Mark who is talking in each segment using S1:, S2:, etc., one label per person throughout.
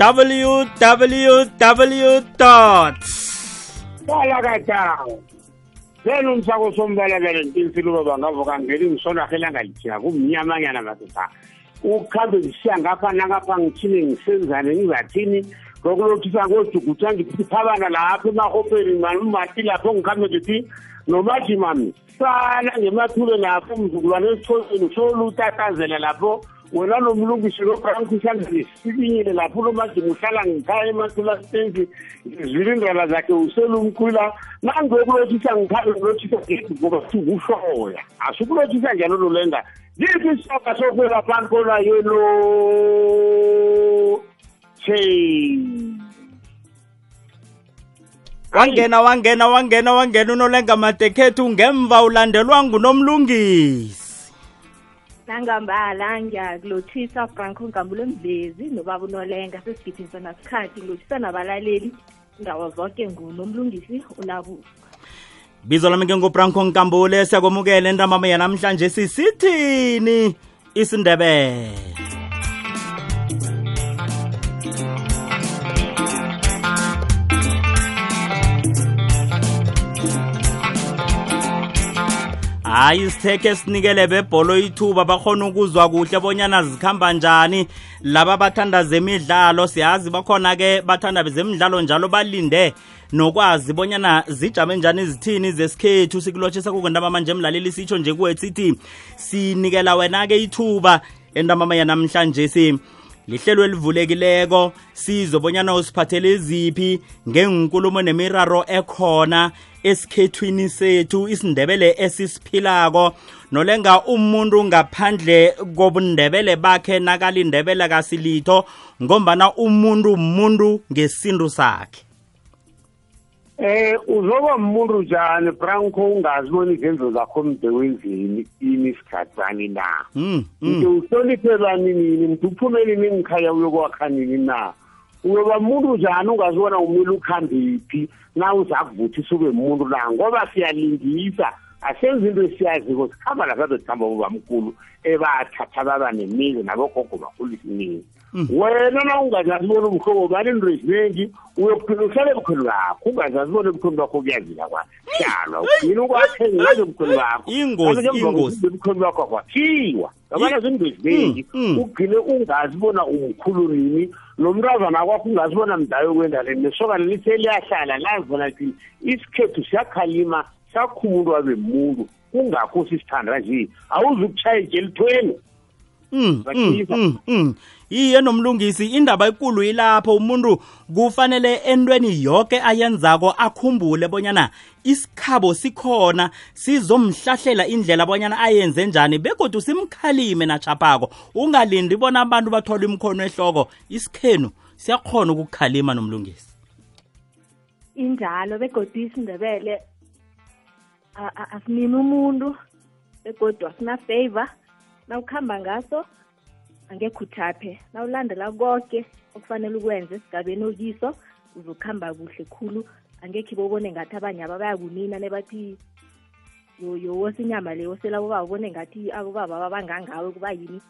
S1: www dot
S2: balakatawo then umsako sombalabele ntinsiluba bangavuka ngeli ngisonarhelanga lithiya kumnyamanyana madoda ukhambe ngisiya ngapha nangapha ngithini ngisenzane ngizathini ngokulothisa ngojuguta ngiphabana lapho emahopeni mati lapho ngikhambe ngithi nomathi mami. Sala ngemathule lapho mzukulwane esithosini solutatazela lapho wena lo mlungisi lokho angikhushana nesibinyile lapho lo manje ngihlala ngikhaya ematula stenzi zilindala zakhe uselumkhula nangiyokulothisa ngikhale ngilothisa gedi ngoba sukushoya asukulothisa njalo lulenga yiphi isoka sokwela phani kona yelo?
S1: Chain wangena wangena wangena wangena unolenga madekhethu ngemva ulandelwa ngunomlungisi
S3: nangambala ngiyakulothisa franco ngambulo mdlezi nobaba unolenga. Sesigidinisa nasikhathi ngilothisa nabalaleli indawo zonke ngunomlungisi unabu
S1: bizo lami ke ngubranco nkambule siyakwamukela entamama yanamhlanje sisithini? Isindebele hayi isithekhe sinikele bebholo ithuba. Bakhona ukuzwa kuhle bonyana zikhamba njani. Laba bathanda zemidlalo siyazi bakhona-ke bathanda zemidlalo njalo balinde nokwazi bonyana zijame njani izithini zesikhethu. Sikulotshisa kukwendaba manje emlaleli sitsho nje kuwe sithi sinikela wena-ke ithuba entambama yanamhlanje si. Lihlelo elivulekileko sizobonyana usiphathele ziphi ngenkulumo nemiraro ekhona esikhethwini sethu isindebele esisiphilako nolenga umuntu ngaphandle kobundebele bakhe nakalindebele kasilitho ngombana umuntu umuntu ngesintu sakhe.
S2: Eh uzoba umuntu njani Franco? Ungazibona izenzo zakho mde wenzeni ini isikhathani na? Nje uhloniphe bani nini? Mntu uphumele ningikhaya uyokwakha nini na? Uyoba umuntu njani ungazibona umile ukhambiphi na uzakuvuthisa ube umuntu na ngoba siyalingisa. Asenza into esiyaziko. Sikhamba lasabe sikhamba ubamkhulu ebathatha baba nemizi nabogogo bakhulu isiningi wena na ungazazibona ubuhlobo bani into eziningi uyophila uhlale ebukhweni bakho. Ungazazibona ebukhweni bakho kuyazila kwahlala ugcina ukwakhe ngazo ebukhweni bakho.
S1: Ingozi, ingozi.
S2: ebukhweni bakho kwakhiwa. Yabona zinto eziningi.
S1: Mm, mm.
S2: ugcine ungazibona umkhulu nini? Nomntazana kwakho ungazibona mdayo kwendaleni nesokana lithe liyahlala lazibona lithi isikhethu siyakhalima sakho umuntu wabe muntu kungakho sisithanda nje. Awuzukuchaya ijelithweni
S1: Mm, mm,
S2: Bakhipha.
S1: mm, mm. iye nomlungisi indaba ekulu ilapho umuntu kufanele entweni yoke ayenzako akhumbule bonyana isikhabo sikhona sizomhlahlela indlela bonyana ayenze njani begodwa simkhalime nachaphako ungalindi bona abantu bathola imkhono ehloko isikhenu siyakhona ukukhalima nomlungisi
S3: injalo begodwa isindebele asinini umuntu begodwa asina-favor nawukuhamba ngaso angekho uthaphe nawulandela konke okufanele ukwenze esigabeni okiso uzokuhamba kuhle khulu. Angekho bobone ngathi abanye aba bayakunina nebathi yo yo wosa inyama le wosela abobaba ubone ngathi abobaba babangangawe kuba yini?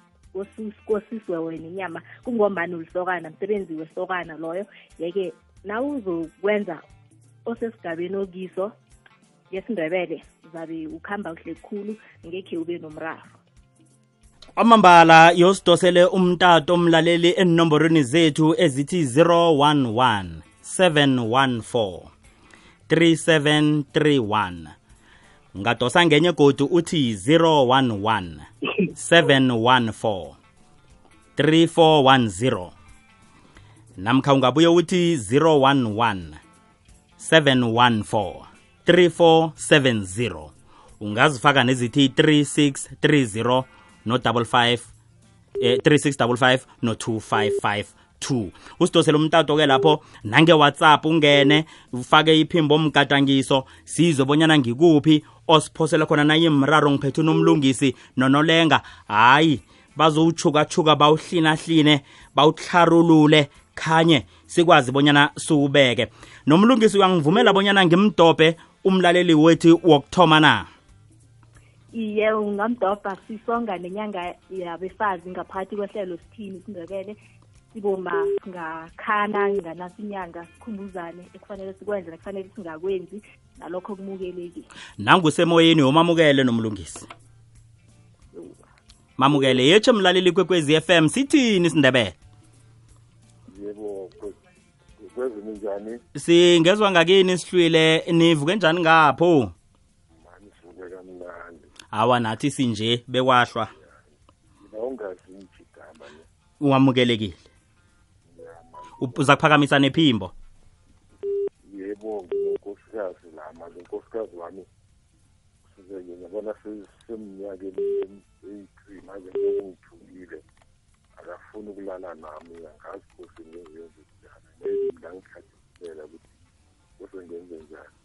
S3: Kosiswe wena inyama. Kungombani ulisokana msebenzi wesokana loyo. Yeke nawuzokwenza osesigabeni okiso ngesindebele uzabe ukuhamba kuhle khulu ngekhe ube nomraro
S1: kwamambala yosidosele umtato omlaleli enomborweni zethu ezithi 011 714 3731 ungadosa ngenye godu uthi 011 714 3410 namkha ungabuye uthi 011 714 3470 ungazifaka nezithi 3630 no 55 eh 3655 no 2552 usidosele umtato ke lapho nange WhatsApp ungene ufake iphimbo omgadangiso sizobonyana ngikuphi osiphosela khona naye imraro ngiphethe nomlungisi nonolenga. Hayi bazowuchuka-chuka bawuhlina-hline bawuhlarulule khanye sikwazi bonyana siwubeke. Nomlungisi uyangivumela bonyana ngimdobhe umlaleli wethu wokuthoma na?
S3: Iye ungamdobha sisonga nenyanga yabefazi ngaphakathi kwehlelo sithini isindebele siboma singakhana nganaso inyanga sikhumbuzane ekufanele sikwenze nekufanele singakwenzi nalokho kumukelekile
S1: nangusemoyeni womamukele nomlungisi. Mamukele yetshe mlaleli kwekwezi FM sithini isindebele
S4: yebo kwezini njani?
S1: Singezwa ngakini sihlwile nivuke njani ngapho?
S4: mani sivuke kamnandi
S1: awa nathi sinje bekwahlwa
S4: ungazi ngijigama ne
S1: wamukelekile uza kuphakamisa nephimbo?
S4: Yebo nginonkosikazi la manje unkosikazi wami kusukeke ngiyabona se- semnyakeni eyi-three manje ngokungithulile akafuni ukulala nami angazi kose ngenzenze njani maybe ngangikhathisela ukuthi kose ngenze njani.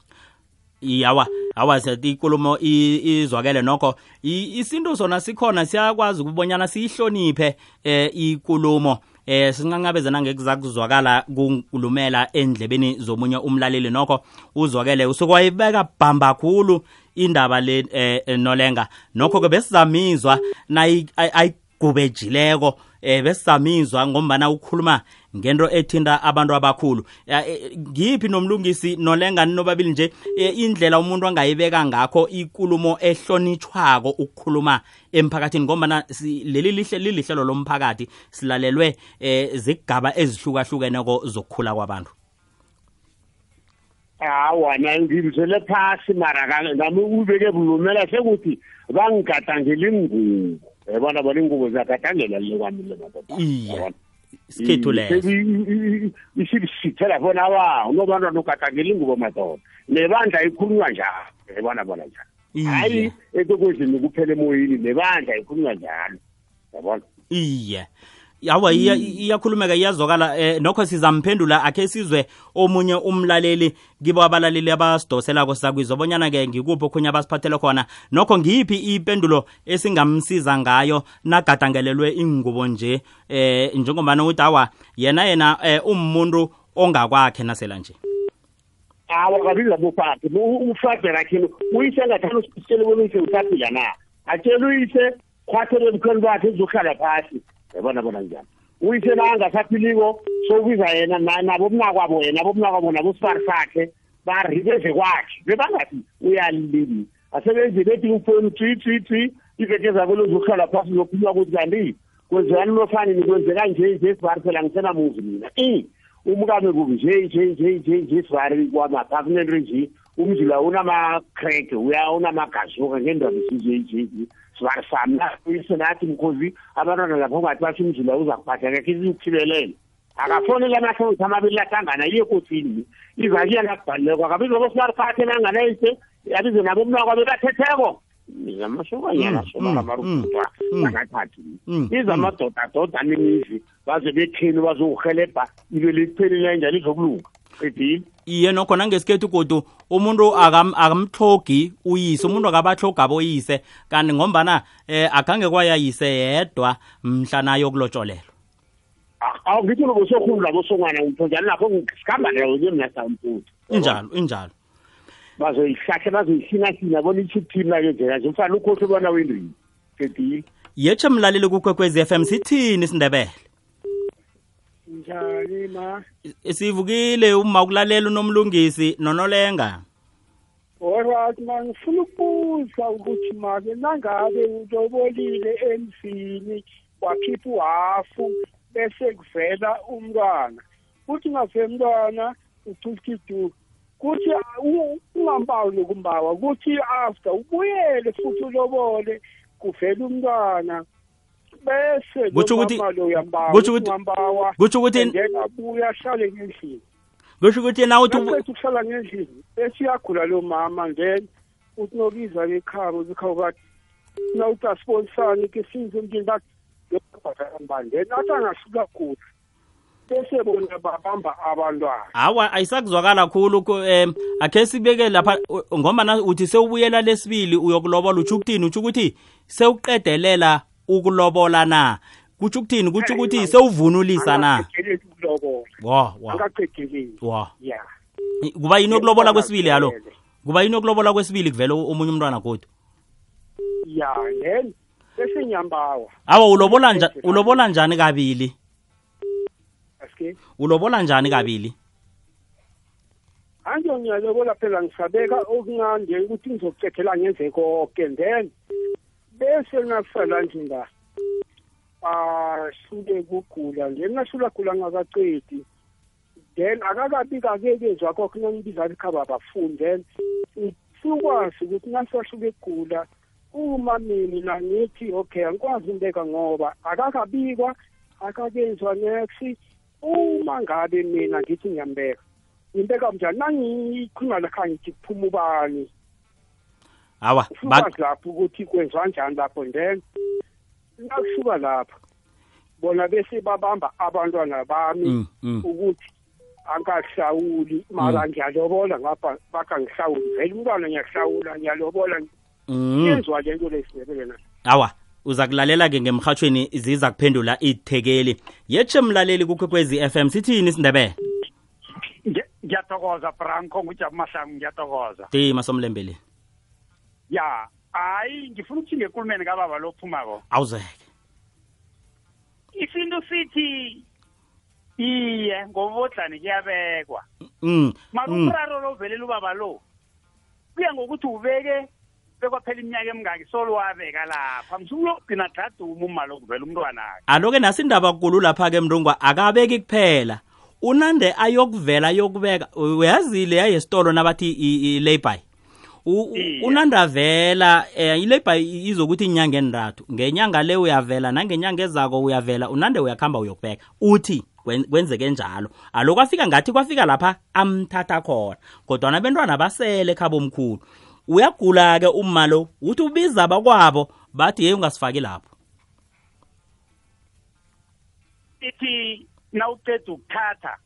S1: Yawa awa sethi ikulumo i- izwakele nokho. I- isintu sona sikhona siyakwazi ukubonyana siyihloniphe eh ikulumo. Eh sinqanqabezana ngekuzakuzwakala kunkulumela endlebeni zomunye umlaleli nokho. Uzwakele usukwayibeka bhamba khulu indaba le eh nolenga. Nokho ke besizamizwa nayi ayigubejileko eh besizamizwa ngombana ukhuluma ngento ethinta abantu abakhulu. Eh, ngiphi nomlungisi nolenga nobabili nje eh, indlela umuntu angayibeka ngakho ikulumo ehlonitshwako ukukhuluma emphakathini? Ngombana leli lihle lilihlelo lomphakathi silalelwe eh zigaba ezihlukahlukeneko zokukhula kwabantu.
S2: Hawa na ngimzele phasi mara nami ubeke bulumela sekuthi bangigadangela ingubo yabona bona ingubo ziyagadangela le kwami le madoda?
S1: Sikhethu leso.
S2: isibisithela bona wa unobantwana ugadangela ingubo madoda nebandla ikhulunywa njalo. Yabona bona njalo.
S1: Iye.
S2: hayi ekokwezini kuphela emoyini nebandla ikhulunywa njalo. Yabona?
S1: Iye yawa iya- iyakhulumeka iyazwakala. Eh nokho sizamphendula akhe sizwe omunye umlaleli kibo abalaleli abasidoselako sizakwizwa bonyana-ke ngikuphi okhunye abasiphathele khona. Nokho ngiyiphi impendulo esingamsiza ngayo nagadangelelwe ingubo nje? Eh njengobana uthi awa yena yena eh umuntu ongakwakhe nasela nje.
S2: Awa kabiza bophathe ufade rakhini uyise engathanda usitshele bona uyise usaphila na atshele uyise khwathele ebukhweni bakhe ezohlala phasi. Yabona bona njani uyise na angasaphiliko sokubiza yena na- nabomnakwabo yena abomnakwabo nabosifari sakhe baribeze kwakhe. Bebangathi uyalini asebenzi bethi ufoni twi twi twi iveke zabo lozohlala phasi zokhulunywa ukuthi kanti kwenziwani nofani nikwenzeka nje nje sibari phela ngisenamuzi mina. I umkami kubi nje nje nje nje nje sibari kwamaphakunento nje umzila unama-crack uya unamagazuka ngendaba esinje nje nje sibari sami uyise nathi mkhozi. Abantwana lapho ngathi basho umzila uza kuphatha ngekhe siwuphibelele akafonele amahlangothi amabili ahlangana iye ekotini izakiya nakubhalileko akabize bosibari phathe nanganayise yabize nabo mnakwabe bathetheko ngamasokanyana
S1: Mm,
S2: sobala
S1: mm,
S2: marufutwa
S1: mm,
S2: angathathi
S1: mm,
S2: iza
S1: mm.
S2: amadodadoda nemizi baze betheni bazokurhelebha. Ibe liphelile njalo izokulunga. Qedile
S1: iye nokho nangesikhethu godu umuntu akam- akamtlogi uyise umuntu akabatlogi aboyise. Kanti ngombana eh akhange kwayayise yedwa mhla nayo kulotsholelwa
S2: awungithi nobosokhulu labosongwana umtho njalo lapho? Sikhamba nayo ke mna samfuthi
S1: injalo injalo.
S2: Bazoyihlahle bazoyihlinasina bona ithithini ke njena nje? Mfana ukhohle bona wendrini qedile.
S1: Yetshe mlaleli kukwekwezi FM sithini isindebele
S5: njani ma?
S1: Sivukile uma ukulalela unomlungisi nonolenga.
S5: Alright ma ngifuna ukubuza ukuthi make nangabe ulobolile emzini wakhipha uhafu bese kuvela umntwana. Kuthi ngave mntwana ucukidu kuthi u- ungambawi nokumbawa kuthi after ubuyele futhi ulobole kuvela umntwana. Bese
S1: Kutsho ukuthi- kutsho ukuthi- kutsho ukuthi
S5: abuye ahlale ngendlini.
S1: Kusho ukuthi na uthi
S5: ukuhlala ngendlini bese uyagula lo mama then uthi nobiza ngekhabo zikhawu bathi na uthi asibonsane ke sinze umndeni bathi yobhadalambani then athi angasuka gula bese bona babamba abantwana.
S1: Hawa ayisakuzwakala khulu em akhe sibeke lapha ngombana uthi sewubuyela lesibili uyokulobola utsho ukuthini? Utsho ukuthi sewuqedelela ukulobola na? Kutsho ukuthini? Kutsho ukuthi sewuvunulisa na? Wa wa. Wa. Kuba yini ukulobola kwesibili yalo kuba yini ukulobola kwesibili kuvele omunye umntwana kodwa
S5: ya then bese nyambawa
S1: awa ulobola njani ulobola njani kabili? Ulobola njani kabili?
S5: Anje ngiyalobola phela ngisabeka okuncane ukuthi ngizocethela ngenze konke then. Bese ngasala nje nga asuke kugula nje. Ngasula gula ngakaqedi then akakabi kakekezwa kokho nangibiza likhaba bafuni. Then sikwazi ukuthi nasahluke egula uma mina ngithi okay angikwazi umbeka ngoba akakabikwa akakezwa next. Uma ngabe mina ngithi ngiyambeka ngimbeka njani nangikhuluma lakhaya ngithi kuphuma ubani?
S1: Awa
S5: ukwazi lapho ukuthi kwenziwa kanjani lapho then? Nakusuka lapho bona bese babamba abantwana bami
S1: Mm, mm.
S5: ukuthi angahlawuli mara ngiyalobola ngapha bakha ngihlawuli vele umntwana ngiyahlawula ngiyalobola
S1: Mm.
S5: yenziwa le nto lesindebele na?
S1: Awa uza kulalela-ke ngemhathweni ziza kuphendula ithekeli. Yetshe mlaleli kukwekwezi FM sithini isindebele?
S6: Ngiya- ngiyathokoza branco ngujabu mahlangu ngiyathokoza.
S1: Tima somlembeleni
S6: ya hayi ngifuna ukuthi ngekulumeni kababa lophumako
S1: awuzeke.
S6: Isintu sithi iye ngobodlani kuyabekwa.
S1: Mm. mm.
S6: makumraro lovelela ubaba lo kuya ngokuthi ubeke bekwaphela iminyaka emingaki solwabeka lapha. Msukuyogcina daduma uma lokuvela umntwanakhe.
S1: Aloke nasindaba kulu lapha-ke mntungwa akabeki kuphela. Unande ayokuvela ayokubeka uyazile yayesitolo nabathi i-labor
S6: Iye.
S1: unanda vela um ilabor izokuthi inyanga endathu ngenyanga le uyavela nangenyanga ezako uyavela unande uyakuhamba uyokubeka. Uthi kwen- kwenzeke njalo. Alo kwafika ngathi kwafika lapha amthatha khona. Kodwana bentwana basele khabo omkhulu uyagula-ke umma lo uthi ubiza bakwabo bathi yeyi ungasifaki lapho.
S6: Ithi nawuqeda ukuthatha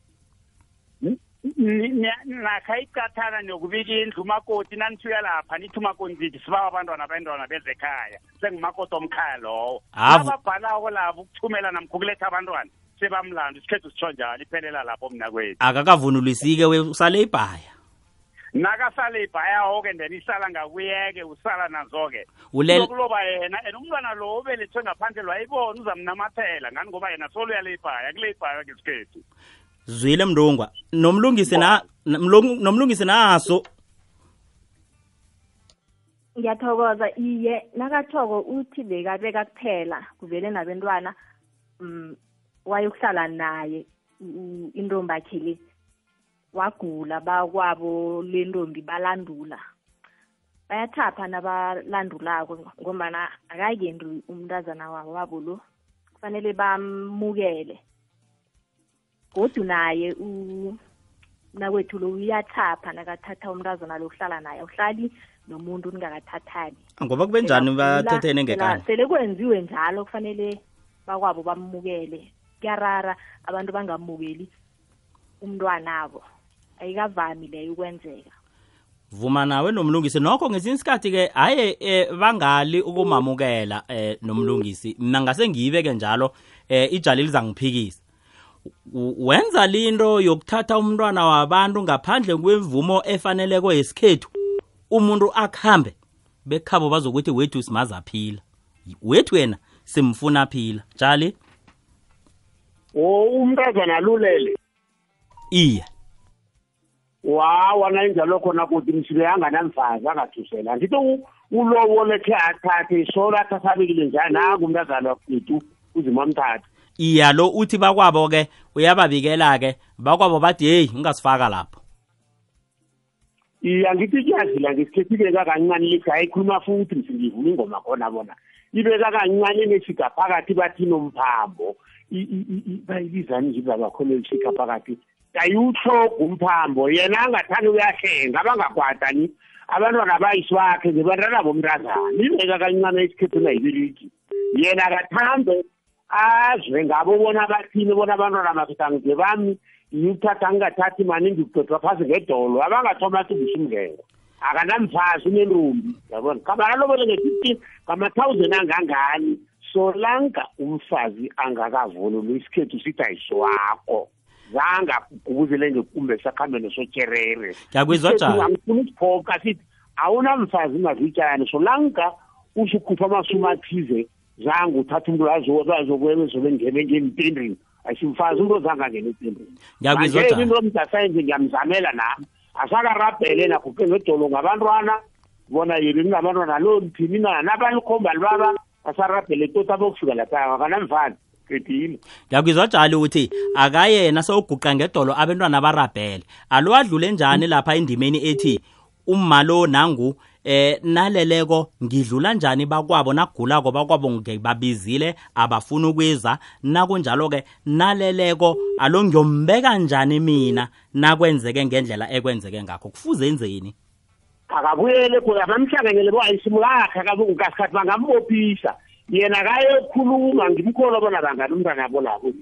S6: nakha icathana nokubika indlu umakoti nanisuya lapha nithi umakoti nithi sibawa abantwana abantwana bezekhaya sengumakoti omkhaya lowo.
S1: Havu.
S6: ababhalako labo ukuthumela namkhu ukuletha abantwana sebamlando isikhethu sitsho njalo iphelela lapho mna kwethu
S1: akakavunulisike we usale ibhaya?
S6: Nakasale ibhayawo-ke then isala ngakuyeke usala nazo-ke.
S1: Ulel-
S6: kuloba yena and umntwana lo obelethwe ngaphandle lwayibona uzamnamathela. Ngani ngoba yena soluya le ibhaya kule ibhaya ngesikhethu
S1: zwile mndungwa nomlungisi na nomlung- nomlungisi naso
S3: ngiyathokoza. Iye nakathoko uthi bekabeka kuphela kuvele nabentwana um wayokuhlala naye intombi akhe le. Wagula bakwabo lentombi balandula. Bayathapha nabalandulako ngombana akakendi umntazana wabo wabo lo. Kufanele bamukele. Godu naye u- nakwethu lo uyathapha nakathatha umntazana lo uhlala naye awuhlali nomuntu ningakathathani
S1: ngoba kube njani
S3: Phela kula-
S1: bathethene
S3: phela
S1: ngekani
S3: sele kwenziwe njalo kufanele bakwabo bamukele. Kuyarara abantu bangamukeli umntwanabo. Ayikavami leyo ukwenzeka.
S1: Vuma nawe nomlungisi. Nokho ngesinye isikhathi-ke haye um bangali ukumamukela um nomlungisi. Mna ngase ngiyibeke njalo um ijali lizangiphikisa. U- wenza linto yokuthatha umntwana wabantu ngaphandle kwemvumo efaneleko yesikhethu umuntu akuhambe bekhabo bazokuthi wethu simazi aphila wethu wena simfuna aphila jali
S2: o umntazana alulele.
S1: Iye.
S2: Wawa nayinjalo khona kuthi msile anganamfazi angathusela. Ndithi u- ulowole khe athathe solo athathabekile njani? Nangu umntazana wethu uzima mthatha
S1: iya lo uthi bakwabo-ke uyababikela-ke bakwabo bathi heyi ungasifaka lapho.
S2: Iye angithi kuyazila ngesikhethi ibeka kancane lithi ayikhuluma futhi msingivuma ingoma khona bona. Ibeka kancane nesiga phakathi bathi nomphambo I- i- i- i- bayibizani nje babakhona elishika phakathi ayiwuhloga umphambo yena angathani uyahlenga abangakwatani. Abantwana bayisi bakhe ngebantwana bomntazana. Ibeka kancane isikhethu nayibeliki yena akathambe azwe ngabo bona bathini bona abantwana mafitangize bami. Yikuthatha ngingathathi mani ngikudodwa phasi ngedolo. Abangathoma athi umngengo akanamfazi unentombi yabona? Kabana lobole nge-fifteen ngama-thousand angangani? Solanka umfazi angakavunulwa isikhethu sithi ayisiwakho zange agubuzele ngekumbe sakhambeni sotyerere
S1: Ngiyakuzwa Jali.
S2: angifuna ukuphoka sithi awunamfazi ungazitshani solanka usukhupha amasumi athize zange uthatha umuntu azokwebe ngebe ngempendrini asimfazi umuntu ozange angena ecembeni
S1: ngiyakuzwa
S2: manje
S1: Jali.
S2: into omdasayenze ngiyamzamela nami. Asakarabhele naguqe ngedolo ngabantwana. Bona yini ngabantwana lo mthini na? Nabalikhomba libaba asarabhele tota bokufika lapha akanamfana qedile.
S1: Ngiyakuzwa jali ukuthi akayena sewuguqa ngedolo abantwana barabhele. Alo adlule njani lapha endimeni ethi umalo nangu eh naleleko ngidlula njani bakwabo nakugulako bakwabo ngibabizile abafuna ukwiza. Nakunjalo ke naleleko alo ngiyombeka njani mina nakwenzeke ngendlela ekwenzeke ngakho? Kufuze enzeni?
S2: Akabuyele kuya bamhlanganyele bowayisimulakhe akasikhathi bangambophisa yena kayekhuluma ngimkholwa bona bangani umntwana yabo labo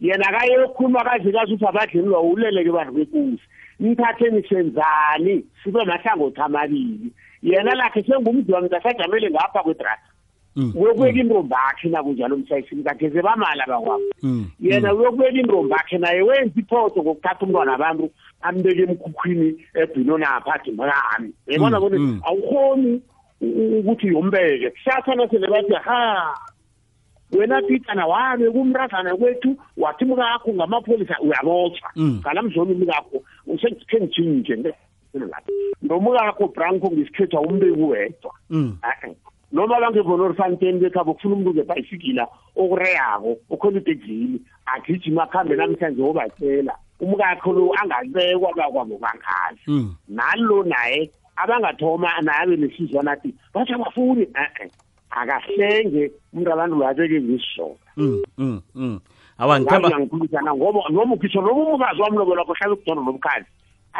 S2: yena kayekhuluma kazi kazi ukuthi abadleni lo uleleke bantu bekunzi nithatheni senzani sibe mahlangothi amabili. Yena lakhe sengumdiwa mntu asajamele ngapha kwedrata
S1: Mm,
S2: uyokubeka intombi akhe nakunjalo mshayisini kageze bamala bakwabo.
S1: Mm,
S2: yena uyokubeka intombi akhe naye wenza iphoto ngokuthatha umntwana abantu ambeke emkhukhwini ebhinoni aphathi mrami yabona
S1: Mm,
S2: bona
S1: mm.
S2: awukhoni u- ukuthi yombeke. Kusathana sele bathi ha wena pitana wabe kumrazana kwethu wathi mkakho ngamapholisa uyabotshwa
S1: Mm.
S2: ngalamzoni mkakho usekhe ngijinje lapho nomkakho branko ngesikhethu awumbeki wedwa
S1: mm,
S2: Eh-eh. noma bangevona orifanteni bekhabo kufuna umuntu ngebhayisikila okureyako okhona itekzini agijima akuhambe namhlanje obatshela. Umkakho lo angabekwa bakwabo bangazi
S1: mm.
S2: nalo naye abangathoma naye abe nesizwana athi bathi abafuni. E-e akahlenge umuntu abantu babeke ngesizona
S1: Mm, mm, mm. awa ngithemba
S2: ngiyakhulumisana ngoba noma ukhisho noma umukazi wamlobo lakho hlala ukudona nomkhazi.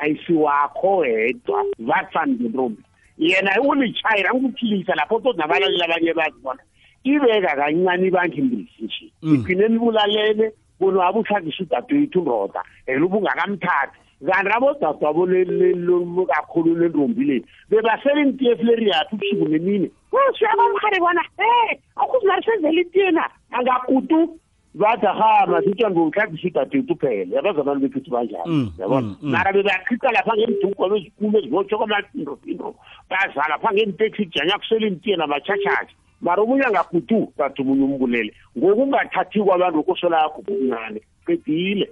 S2: Ayisiwakho wedwa vatsani ngentombi yena ulitshayira ngikuphilisa lapho toti nabalaleli abanye bazibona ibeka kancane ibandla imbizi nje.
S1: Mm.
S2: igcine nibulalele bona wabuthakisa udadewethu ndoda and ubungakamthathi. Kanti abodadewabo kakhulu lentombi le bebasela intiyefu leriyaphi ubusuku nemini. Usiyabamhari bona e akuzimarisezela itiyena angakutu bathi ha masitshani bokuhlagisa udadewethu phela yabazi abantu bekhethu banjani?
S1: Mm,
S2: yabona?
S1: mm, mm.
S2: mara bebachica lapha ngemduko bezikulo ezibotshwe kwamaphindophindo bazala lapha ngenteksi kujanya kusela intiyena batshatshatsha mara omunye angagutu bathi omunye umbulele. Ngokungathathi kwabantu kosola yakho kuncane qedile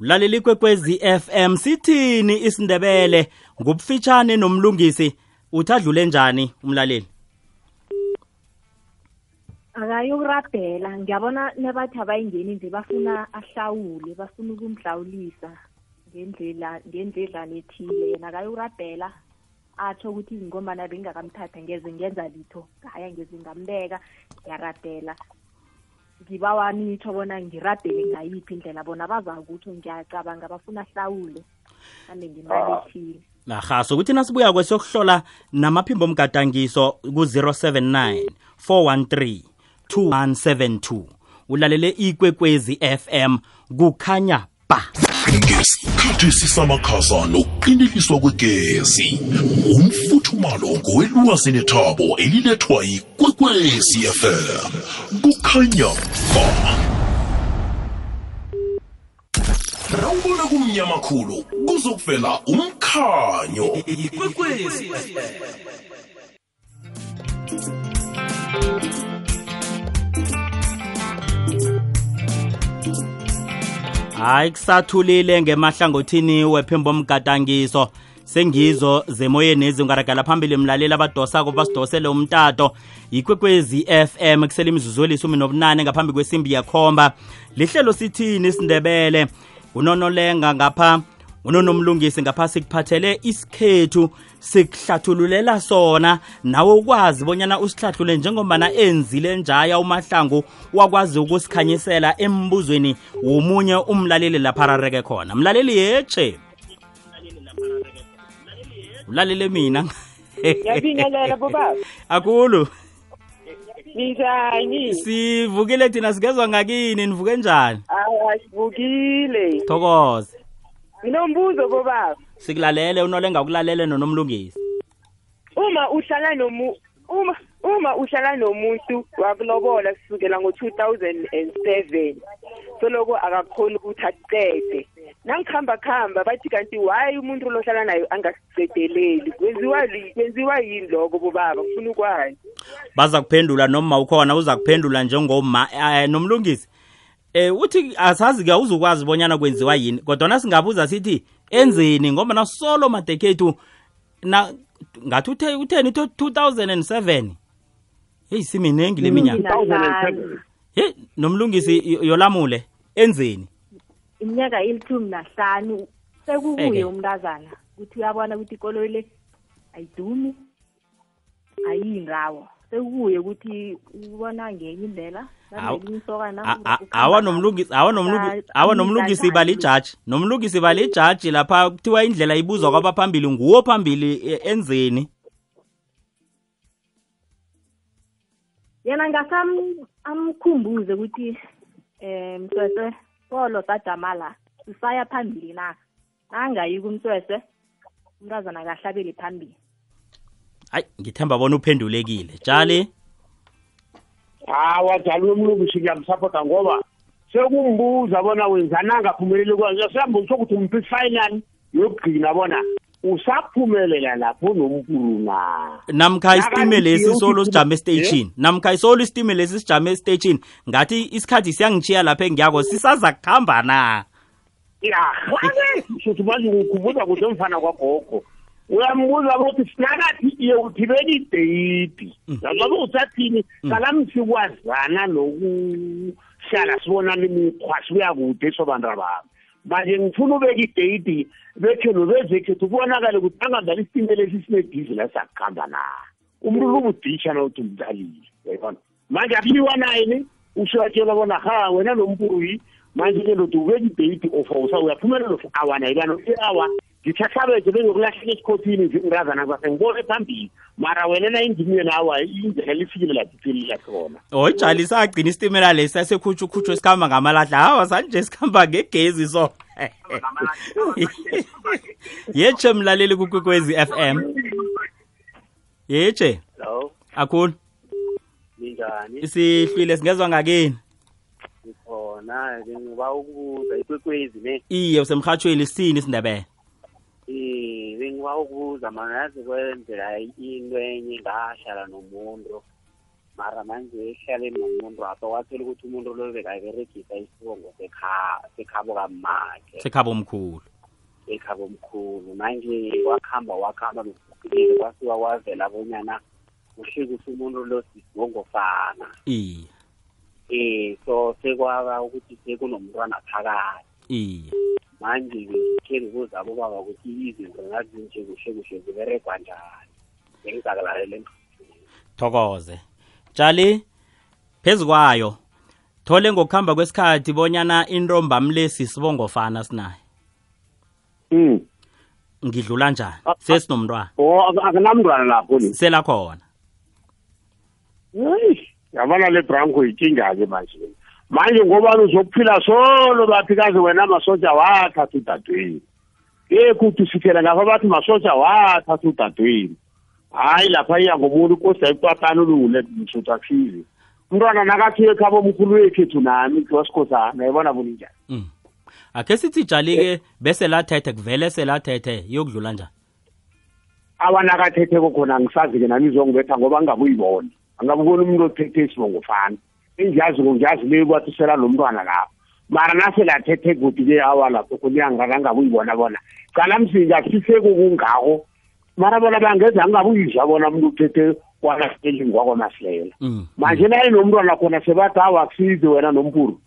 S1: ulalela ikwekwezi FM sithini isindebele ngubufitshane nomlungisi uthadlule njani umlaleli?
S3: Akayokurabhela ngiyabona nebathi abayingeni nje bafuna ahlawule bafuna ukumhlawulisa ngendlela ngendledlana ethile. Yena akayokurabhela atsho ukuthi ngombana bengingakamthatha ngeze ngenza litho ngaya ngeze ngambeka ngiyarabhela. Ngibawa nitsho bona ngirabhele ngayiphi indlela bona bazakutsho ngiyacabanga bafuna ahlawule ande ngemali ethile.
S1: Nahaso ukuthi nasibuya kwesiyokuhlola namaphimbo omgadangiso ku-079 413 2172 ulalele ikwekwezi FM kukhanya ba.
S7: Ngesikhathi sisamakhasa nokuqindeliswa kwegezi. Umfuthumalo ngowelwazi nethabo elilethwa yikwekwezi fm kukhanya ba. Nawubona kumnyama khulu kuzokuvela umkhanyo. Ikwekwezi
S1: hayi kusathulile ngemahlangothini wephimbo omgadangiso sengizo zemoyeni ezingaragala phambili mlaleli abadosako basidosele umtato. Yikwekwezi FM kusele imizuzu elisumi nobunane ngaphambi kwesimbi yakhomba. Lihlelo sithini isindebele? Unonolenga ngapha unonomlungisi ngapha sikuphathele isikhethu. Sikuhlathululela sona nawe ukwazi bonyana usihlahlule njengombana enzile njaya umahlangu wakwazi ukusikhanyisela embuzweni womunye umlaleli lapha arareke khona mlaleli yeche ulalele mina
S8: Ngiyabingelela bobaba.
S1: akulu
S8: Ninjani?
S1: sivukile thina sigezwa ngakini nivuke njani
S8: Hayi sivukile.
S1: thokoze
S8: Nginombuzo bobaba.
S1: Sikulalele unolenga ukulalele nonomlungisi.
S8: Uma uhlala nomu uma uma uhlala nomuntu wakulobola kusukela ngo2007 soloko akakhona ukuthi aqede nangikhamba khamba bathi kanti why umuntu lohlala nayo angasicedeleli kwenziwa li- kwenziwa yini lokho bobaba? Ngifuna ukwazi.
S1: Baza kuphendula noma ukhona uza kuphendula njengoma eh, nomlungisi. Eh uthi asazi ke uzukwazi bonyana kwenziwa yini kodwa singabuza sithi enzeni ngoba nasolo madekhethu na ngathi uthe utheni 2007 hey siminengi leminyaka
S2: 2007
S1: hey nomlungisi yolamule enzeni?
S3: Iminyaka ilithumi nahlanu sekukuye umntazana ukuthi uyabona ukuthi ikoloyi le ayidumi ayiyindawo. Sekukuye ukuthi ubona ngenye indlela.
S1: Awu.
S3: nanelinye isokana
S1: A- a-
S3: ukhamba
S1: awa
S3: nalo.
S1: nomlungisi awa nomlungisi
S3: Ba-
S1: awa nomlungisi
S3: imidlalo.
S1: balijaji nomlungisi balijaji lapha kuthiwa indlela ibuzwa kwabaphambili nguwo phambili e- enzeni?
S3: Yena ngasam amkhumbuze ukuthi um msweswe polo sajama la sisaya phambili na? Nangayi kumsweswe umntazana kahlabeli phambili.
S1: Hayi ngithemba bona uphendulekile. Tshali
S2: hawa jalo umlungisi ngiyamsapota ngoba sekumbuza bona wenzani angaphumeleli kwayo siyambuza ukuthi umphi ifinal yokugcina bona usaphumelela lapho nompuru na.
S1: Namkha isitime lesi
S2: Nakanti
S1: solo
S2: uthi-
S1: sijame estation namkha isolo isitime lesi sijame estation ngathi isikhathi siyangichiya lapha engiyako sisaza kuhamba na?
S2: Ya suthi manje ngikhubuza kuhle mfana kwagogo. Uyambuza ukuthi sinakathi iye uthibela ideyiti yazobe usathini? Kalamsikwazana nokuhlala sibonana imikhwa sibuya kude sobantu ababo manje ngifuna ubeka ideyiti bekhetho bezekhetho kubonakale ukuthi angadlala isitimela esi sinedizi la sakuhamba na umuntu ubudisha na uthi umdlalile yayibona manje akuliwa naye ne usuyatshela bona ha wena nompuyi manje ke ndoda ubeka ideyiti ofosa uyaphumelela of awana ibano i-awa ngithahlabeze bengokulahleka esikhothini ngazana kwase ngibone phambili. Mara wena na indimiyeni awa indlela lifikile laphiphilila khona.
S1: Hoyi jali sagcina isitimela lesi sasekhutshukhutshwe sikhamba ngamalahla hawa sanje sikhamba ngegezi so. Yetshe mlaleli kukwekwezi FM yetshe
S9: Hello,
S1: akhulu.
S9: Ninjani?
S1: sihlwile singezwa ngakini?
S9: Ngikhona bengiba ukubuza ikwekwezi ne.
S1: iye usemhathweni sini isindebele.
S9: Bengiba ukubuza mana yazi kwenzela into enye ngahlala nomuntu. Mara manje ehlale nomuntu apha wathola ukuthi umuntu lo bekayiberegisa isibongo sekha sekhabo kamakhe
S1: sekhaba omkhulu
S9: ekhabo omkhulu manje wakhamba wakhamba nokufikile kwasuka kwavela bonyana uhlekisa umuntu lo sisibongo fana.
S1: Iye.
S9: Eh so sekwaba ukuthi sekunomntwana phakathi.
S1: Iye.
S9: Manje ngikhe ngibuza abobaba ukuthi izinto ngazinje kuhle kuhle ziberegwa njani. Bengizakulalele
S1: thokoze. Tshali phezu kwayo thole ngokuhamba kwesikhathi bonyana intombamlesi sibongofana sinaye.
S2: Um
S1: ngidlula njani? Sesinomntwana.
S2: o akunamntwana lapho ni.
S1: Selakhona.
S2: Hey, yabona le branco ikinga-ke manje. Manje ngobani uzokuphila solo bathi kaze wena masoja wathatha udadweni yekuthi siphela ngapha bathi masoja wathatha udadweni hayi lapha iya ngomuntu kosi ayipatana ulungule msuthu akusizi umntwana nakathi ekhaba omkhulu wekhethu nami wasikhosana yabona buninjani
S1: Mm. akhe sithi jali-ke bese lathethe kuvele selathethe yokudlula njani?
S2: Abanakathetheko khona angisazi-ke nami izongibetha ngoba ngingabuyibona angabuboni umuntu othethe isibongo fana engiyazi-ko ngiyazi le kwathi sela nomntwana lapho. Mara nasele athethe kuthi-ke awa lapho kunyangangabuyibona bona. Cala msinga siseko kungako mara bona bangeza angabuyizwa bona umuntu uthethe kwanaselini kwakwamasilela
S1: Mm.
S2: manje naye nomntwana khona sebathi awa akusize wena nompuru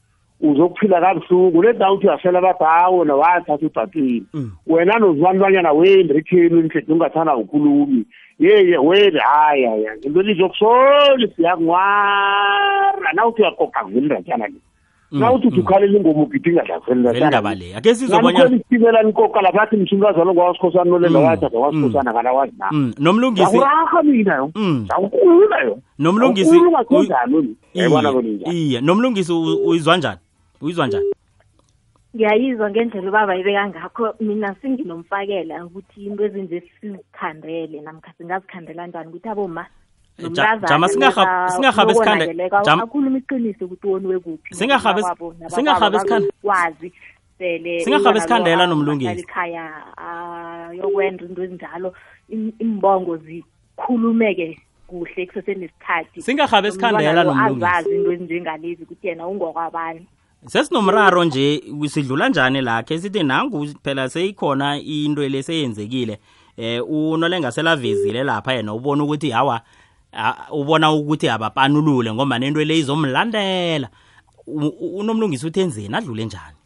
S2: uzokuphila kabuhlungu. Leda uthi uyasela bathi hawo nawathatha udadweni
S1: Mm.
S2: wena nozibantwanyana wendrikheni mthetho ungathanda ukhulumi yeye wele hayi hayi hayi. into lizokusoli siyakunwara nawuthi uyakoka veli ndatyana le.
S1: Mm,
S2: nawuthi uthi
S1: mm.
S2: ukhalela ingoma ugidinga dlaveli
S1: vele ndaba le. Akhe sizobonyana
S2: nanikhona isitimela nikoka lapha athi msumkazalo ngawasikhosana nolela
S1: Mm,
S2: wathatha wasikhosana kana wazi na.
S1: Mm, nomlungisi
S2: ngakuraha mina yo.
S1: Mm.
S2: ngakukula yo.
S1: Nomlungisi
S2: Awukhulu ungakhonjani wena?
S1: Iye,
S2: yayibona kuninjani
S1: iye. Nomlungisi u- uyizwa njani? Uyizwa njani?
S3: Ngiyayizwa ngendlela ubaba ibeka ngakho mina singinomfakela ukuthi into ezinje sizikhandele namkha singazikhandela njani ukuthi aboma
S1: Ja- jama singarhab- singarhabi isikhande- jama-
S3: akhuluma iqiniso ukuthi woniwe kuphi
S1: Singarhabi is-
S3: nakwabo, nabababa
S1: singarhabi isikhande-
S3: bakwazi sele
S1: Singarhabi
S3: umntwana
S1: isikhandela
S3: lo
S1: nomlungisi.
S3: ahlala ekhaya ayokwenza into ezinjalo. Im- imbongo zikhulumeke kuhle kusesenesikhathi
S1: singarhabi isikhandela
S3: Umntwana lo
S1: nomlungisi.
S3: azazi into ezinjengalezi ukuthi yena ungokwabani
S1: sesinomraro nje sidlula njani lakhe sithi nangu phela seyikhona into leseyenzekile eh unolenga selavezile lapha yena ubona ukuthi hawa ubona ukuthi abapanulule ngoba nento le izomlandela. Unomlungisi uthi enzeni? Adlule njani?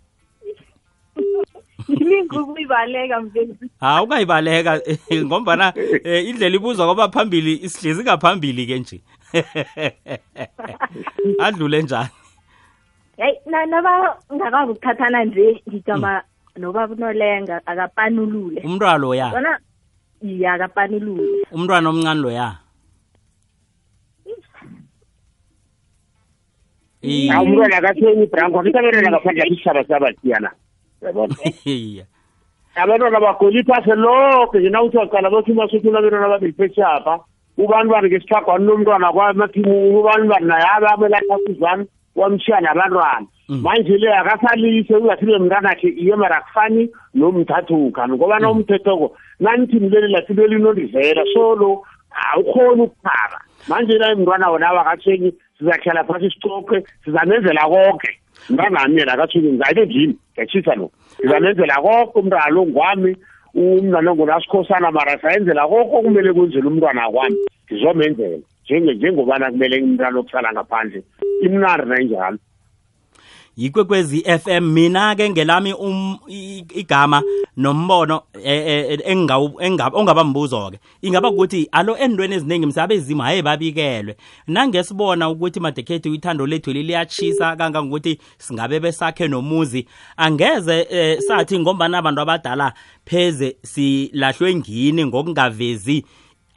S3: Yimi ukuyibaleka mfethu.
S1: ha ukayibaleka ngombana eh, indlela ibuzwa ngoba phambili isihlezi ngaphambili ke nje. Adlule njani?
S3: Na naba ngakwazi ukuthathana nje ngijama noba unolenga akapanulule.
S1: umntwana loya
S3: Bona iya akapanulule.
S1: umntwana omncane loya
S2: umntwana akathenyi ibranko abantwana ngaphandle akisishaba sabatiyana yabona? Abantwana bagoli iphase lonke nje nawuthi waqala bathi masuthu abantwana ababili pheshapha ubani bani ngesithagwani nomntwana kwamathimuni ubani bani naye abe abelathakhuzwani wamshiya nabantwana manje le akasalise ungathile mntanakhe iye mara akufani nomthathukani ngoba na umthethoko nanithini leli lathile linolivela so lo awukhoni ukuphara manje la mntwana wona wakatsheni sizahlala phasi sicoke sizamenzela konke mntanami yena akatsheni ngayile ndini ngiyatshisa lo. Sizamenzela konke umntwana lo ngwami umntwana ongunasikhosana mara sayenzela konke okumele kwenzela umntwana kwami ngizomenzela njenge njengobana kumele umntwana okusala ngaphandle imnandi nayinjalo.
S1: Yikwekwezi FM mina ke ngelami um igama nombono eh, eh, engingawu- enga- ongaba mbuzo ke ingaba ukuthi alo endweni eziningi msabezimo haye babikelwe. Nangesibona ukuthi madekhethi ithando lethu liyachisa kangangokuthi singabe besakhe nomuzi angeze sathi ngombana abantu abadala pheze silahlwe ngini ngokungavezi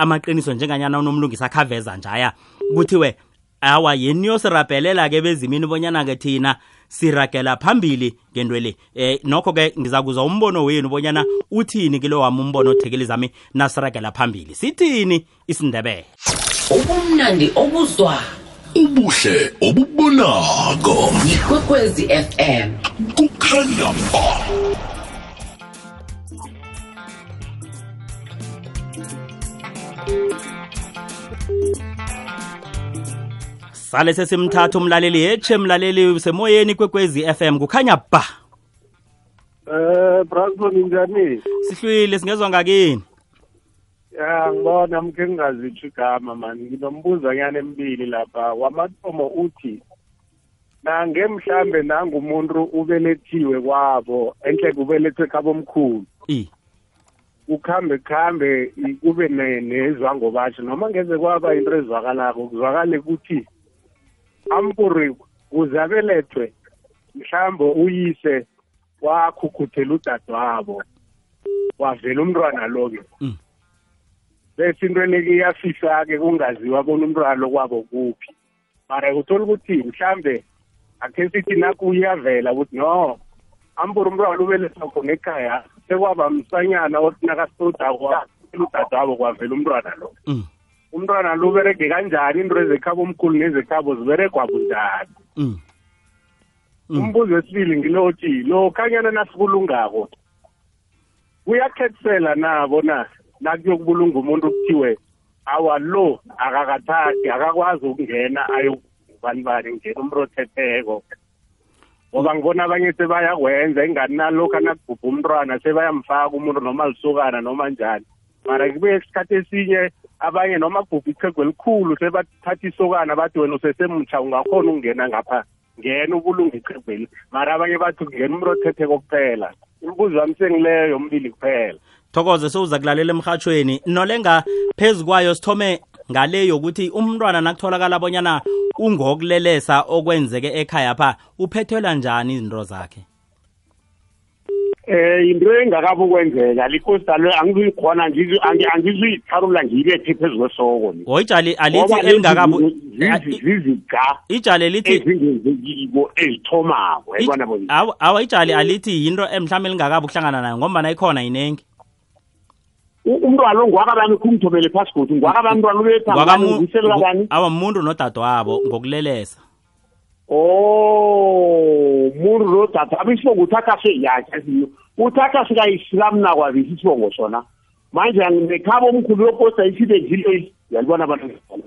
S1: amaqiniso njenganyana unomlungisi akhaveza njaya kuthiwe awa yeni niyosirabhelela ke bezimini bonyana ke thina siragela phambili ngento le? Eh nokho ke ngiza kuzwa umbono wenu bonyana uthini kilo wami umbono othekeli zami nasiragela phambili. Sithini isindebele?
S10: Ubumnandi obuzwa.
S7: Ubuhle obubonako
S10: ikwekwezi fm
S7: kukhanya ba
S1: sale sesimthatha umlaleli yetshe mlaleli semoyeni kwekwezi FM kukhanya ba.
S11: Eh Brasman njani?
S1: sihlwile singezwa ngakini?
S11: Ya ngibona mke ngingazitsho igama mani nginombuzo nyana emibili lapha. Wamathomo uthi nange mhlambe nangumuntu ubelethiwe kwabo enhle kubelethwe kabomkhulu khambe i- kube ne- nezwango basho noma ngeze kwaba into ezwakalako kuzwakale ukuthi ampuri kuzabelethwe mhlambe uyise wakhukhuthela udadewabo wavela umntwana lo-ke
S1: Mm.
S11: bese into eneke iyafisa-ke kungaziwa bona umntwana lo kwabo kuphi mara uthola ukuthi mhlambe akhe sithi naku uyavela ukuthi no ampuri umntwana ubelethwa khona ekhaya sekwaba msanyana othi nakasitodako udadewabo kwavela umntwana lo
S1: Mm.
S11: umntwana lo uberege kanjani into ezekhabo omkhulu nezekhabo ziberegwa bunjani
S1: Mm. Mm.
S11: umbuzo wesibili ngilothi lo khanyana nasibulungako kuyakhethesela nabo na nakuyokubulunga umuntu kuthiwe awa lo akakathathi akakwazi ukungena ayobani bani ngena umuntu othetheko ngoba ngibona abanye sebayakwenza ingani nalokhu anakubhubha umntwana sebayamfaka umuntu noma lisokana noma njani. Mara kubuye isikhathi esinye abanye noma kubhubha ichego elikhulu sebathatha isokana bathi wena usesemutsha ungakhona ukungena ngapha ngena ubulunga ichegweli mara abanye bathi kungena umuntu othetheko kuphela imbuzo wami sengileyo yombili kuphela.
S1: Thokoze sowuza kulalela emhathweni nolenga phezu kwayo sithome ngale yokuthi umntwana nakutholakala bonyana ungokulelesa okwenzeke ekhaya pha uphethelwa njani izinto zakhe?
S2: Eh into engakabi ukwenzeka likosalo angizuyikhona angizuyitharula ngiyibethe phezu kwesoko le.
S1: Oyitshali alithi
S2: Ngoba
S1: elingakabu
S2: lezi zizi- ziziga
S1: ijali lithi
S2: ezingenzekiko ezithomako yabona bona?
S1: awa awa, ijali alithi yinto emhlawumbe elingakabi ukuhlangana nayo ngombana ikhona inengi
S2: U- umntwana lo ngwakabani khungithomele phasi godi ngwakabantwana
S1: Ngwakamu-
S2: ubethausele
S1: awa muntu nodadewabo ngokulelesa.
S2: Oh muntu lo dada abisibongo uthatha seyakhe uthatha sikayislamu nakwabisi isibongo sona. Manje nekhaba omkhulu yoposta isibe ngileli yalibona abantu njani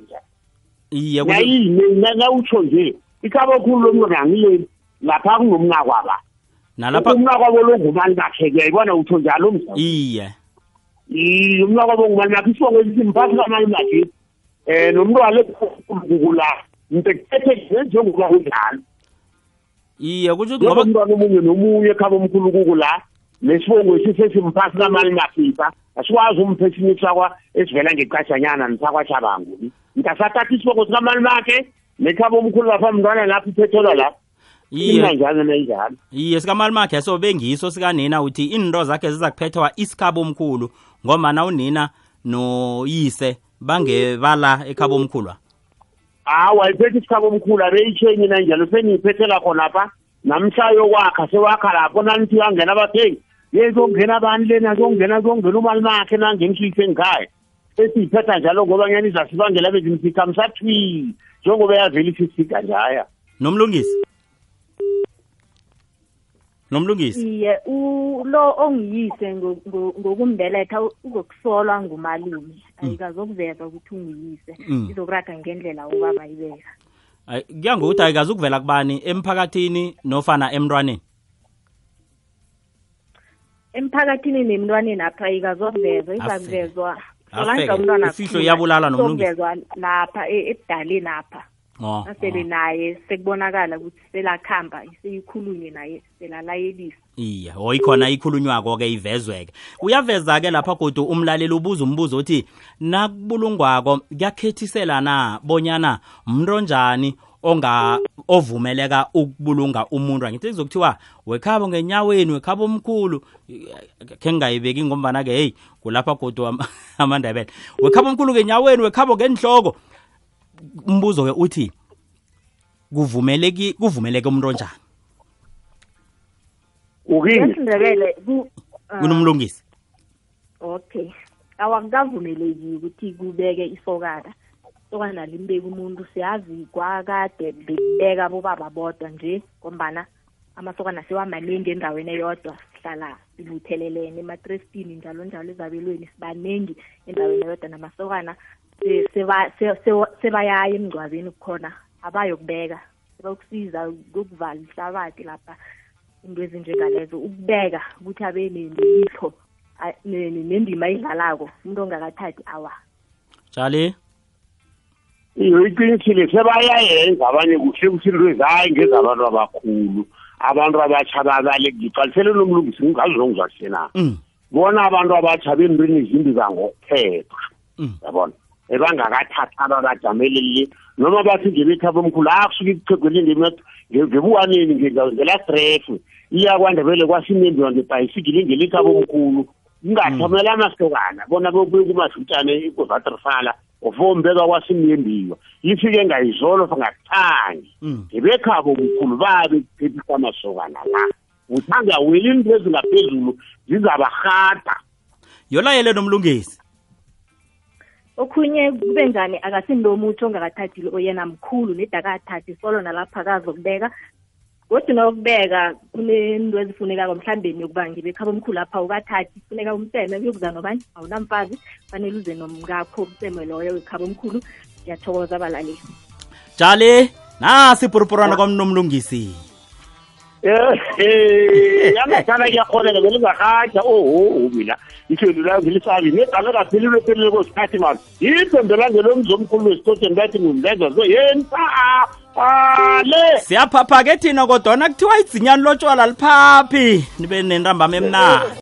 S1: iye kule-
S2: nayini nawutsho nje ikhaba okhulu lomntwana angileli. Lapha kunomnakwaba
S1: nalapha
S2: umnakwabo lo ngumani bakhe kuyayibona utho njalo mzala
S1: iye
S2: iye. Umnakwabo ngumani bakhe isibongo esithi mphathi kamani bakhe um nomntwana lekukula ntekuthethe njengoba kunjalo.
S1: Iye kutsho ukuthi
S2: ngoba
S1: ngoba
S2: umntwana omunye nomunye ekhaba omkhulu kukula nesibongo sisesimphathi kamani mafifa asikwazi umphesinye sakwa esivela ngecashanyana nisakwachabangu ntasathatha isibongo sikamani bakhe nekhaba omkhulu lapha mntwana lapho iphethelwa lapho
S1: iye.
S2: Inanjalo nenjalo
S1: iye sikamalumakhe so bengiso sikanina uthi into zakhe ziza kuphethwa isikhabo omkhulu. Ngomana unina noyise bangebala ekhabo omkhulwa
S2: hawa iphethe isikhabo omkhulu abeyitshenyi nanjalo seniyiphethela khonapha. Namhlayo kwakha sewakha lapho nanithi angena abathengi yezongena abantu lena? Zongena zongena umali makhe nangenisuyise ngikhaya esiyiphetha njalo ngoba nyani izasibangela bezimsika msathwi njengoba yavela isisika njaya.
S1: Nomlungisi nomlungisi?
S3: Iye lo ongiyise ngo- ngo- ngokumbeletha uzokusolwa ngumalume. Ayikazokuveza ukuthi ungiyise.
S1: Mm.
S3: izokuraga ngendlela ubaba ibeka
S1: Ay, kuya ngokuthi ayikazi ukuvela kubani emphakathini nofana emntwaneni?
S3: Emphakathini nemntwaneni apha ayikazokuvezwa izakuvezwa umntwana
S1: iyabulala nomlungisi.
S3: lapha e- ebudaleni apha
S1: oh,
S3: nasele naye sekubonakala ukuthi selakhamba seyikhulunywe naye selalayelisa
S1: iya o ikhona ikhulunywako-ke ivezweke. Uyaveza-ke lapha godu umlaleli ubuza umbuzo uthi nakubulungwako kuyakhethisela na bonyana mntu onjani onga ovumeleka ukubulunga umuntu? Angithi kuzokuthiwa wekhabo ngenyaweni wekhabo omkhulu. Khe ngingayibeki ngombana-ke heyi kulapha godu amandebela wekhabo omkhulu ngenyaweni wekhabo ngenhloko umbuzo-ke uthi kuvumeleki kuvumeleke umuntu onjani?
S2: Ukini?
S3: Ngesindebele ku- ah,
S1: kunomlungisi
S3: okay. Awakavumeleki ukuthi kubeke isokana. Isokana limbeki umuntu siyazi kwakade bekubeka bobaba bodwa nje ngombana amasokana sewamaningi endaweni eyodwa sihlala sibuthelelene ematrestini njalo njalo ezabelweni sibaningi endaweni eyodwa namasokana. Se- seba- se- se- sebayaya emngcwabeni kukhona abayokubeka. Sebakusiza kokuvala ihlabathi lapha into ezinjengalezo ukubeka ukuthi abe ne- nelihlo a- ne- ne- nendima ayidlalako umuntu ongakathathi awa.
S2: Iyo iqinisile sebayayenza abanye kuhle kuthi into ezayi ngezabantu abakhulu abantu abatsha babale ngiqalisele nomlungisi ngingazongizwakuhle na?
S1: Mm.
S2: bona abantu abatsha bentweni izimbi zangokuphepha
S1: Mm.
S2: yabona? Ebangakathathi ababajamelele noma bathi ngebekhaba omkhulu akusuke ikuchegwele ngebuwaneni ngelastref iyakwandebele kwasimembiwa ngebhayisikile ngelikhaba omkhulu kungathomela amasokana bona bobuye kumashutshane ikuvatrifala ofombeka kwasimyembiwa ifike ngayizolo ngakuthangi
S1: Mm.
S2: ngebekhabo omkhulu babe kuphethisa amasokana la. Uthanda weli into ezingaphezulu zizabarhada.
S1: Yolayele nomlungisi.
S3: Okhunye kube njani akasinto omutsho ongakathathile oyena mkhulu nedakathathi solo nalapha akazokubeka kodwa nokubeka kunento ezifunekako mhlawumbe yokuba ngibekhaba omkhulu apha ukathathi kufuneka umseme kuyokuza nobani? Awunamfazi fanele uze nomkakho umseme loyo wekhaba omkhulu. Ngiyathokoza abalaleli
S1: tshali nasi ipurupurwana kwamnomlungisi
S2: Eh, yangahlala kuyakholeka vele ungarhatsha oho mina iphendula ngilisabi negama kaphelile phelile kwesikhathi mani? Iphendula ngelomzomkhulu wesitotsheni bathi ngimlenza zo. Yeni ale!
S1: Siyaphapha ke thina kodwana kuthiwa idzinyani lotshwala liphaphi nibe nentambama emnandi.